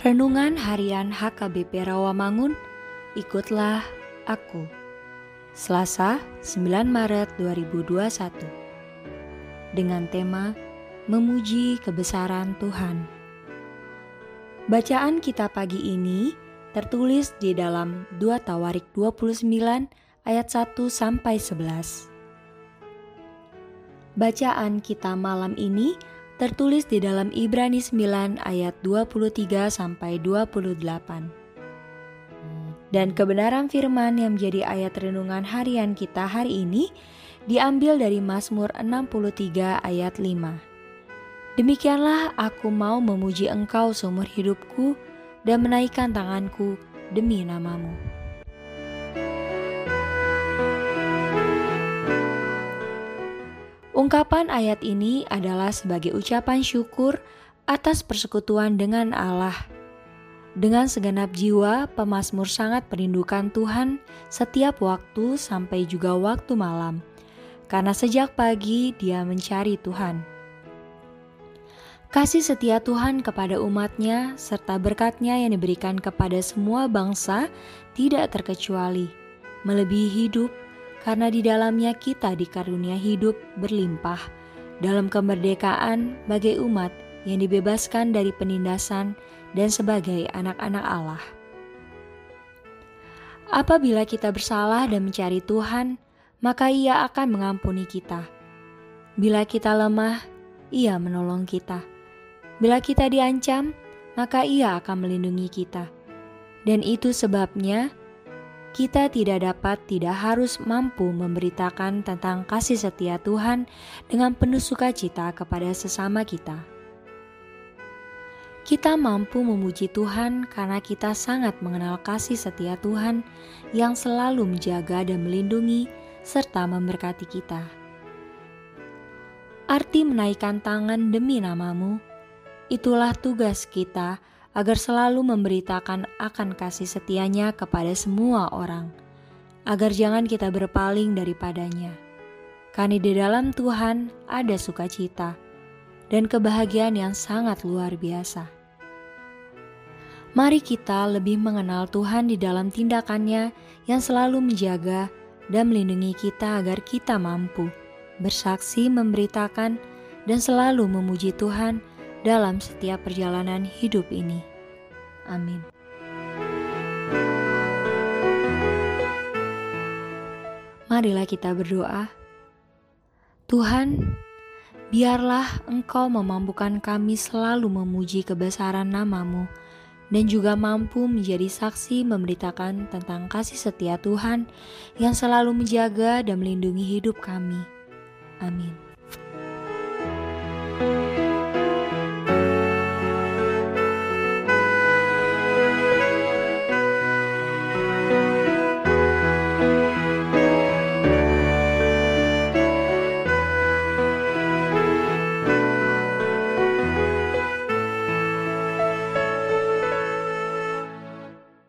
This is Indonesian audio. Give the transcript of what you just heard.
Renungan Harian HKBP Rawamangun, ikutlah aku. Selasa, 9 Maret 2021. Dengan tema Memuji Kebesaran Tuhan. Bacaan kita pagi ini tertulis di dalam 2 Tawarik 29 ayat 1 sampai 11. Bacaan kita malam ini tertulis di dalam Ibrani 9 ayat 23 sampai 28. Dan kebenaran firman yang menjadi ayat renungan harian kita hari ini diambil dari Mazmur 63 ayat 5. Demikianlah aku mau memuji engkau seumur hidupku dan menaikkan tanganku demi namamu. Ungkapan ayat ini adalah sebagai ucapan syukur atas persekutuan dengan Allah. Dengan segenap jiwa, pemazmur sangat merindukan Tuhan setiap waktu sampai juga waktu malam, karena sejak pagi dia mencari Tuhan. Kasih setia Tuhan kepada umatnya serta berkatnya yang diberikan kepada semua bangsa tidak terkecuali, melebihi hidup, karena di dalamnya kita dikarunia hidup berlimpah dalam kemerdekaan bagai umat yang dibebaskan dari penindasan dan sebagai anak-anak Allah. Apabila kita bersalah dan mencari Tuhan, maka Ia akan mengampuni kita. Bila kita lemah, Ia menolong kita. Bila kita diancam, maka Ia akan melindungi kita. Dan itu sebabnya kita tidak dapat, tidak harus mampu memberitakan tentang kasih setia Tuhan dengan penuh sukacita kepada sesama kita. Kita mampu memuji Tuhan karena kita sangat mengenal kasih setia Tuhan yang selalu menjaga dan melindungi serta memberkati kita. Arti menaikkan tangan demi namamu, itulah tugas kita agar selalu memberitakan akan kasih setianya kepada semua orang, agar jangan kita berpaling daripadanya. Karena di dalam Tuhan ada sukacita dan kebahagiaan yang sangat luar biasa. Mari kita lebih mengenal Tuhan di dalam tindakannya yang selalu menjaga dan melindungi kita agar kita mampu bersaksi, memberitakan, dan selalu memuji Tuhan dalam setiap perjalanan hidup ini. Amin. Marilah kita berdoa. Tuhan, biarlah Engkau memampukan kami selalu memuji kebesaran namamu dan juga mampu menjadi saksi memberitakan tentang kasih setia Tuhan yang selalu menjaga dan melindungi hidup kami. Amin. thank you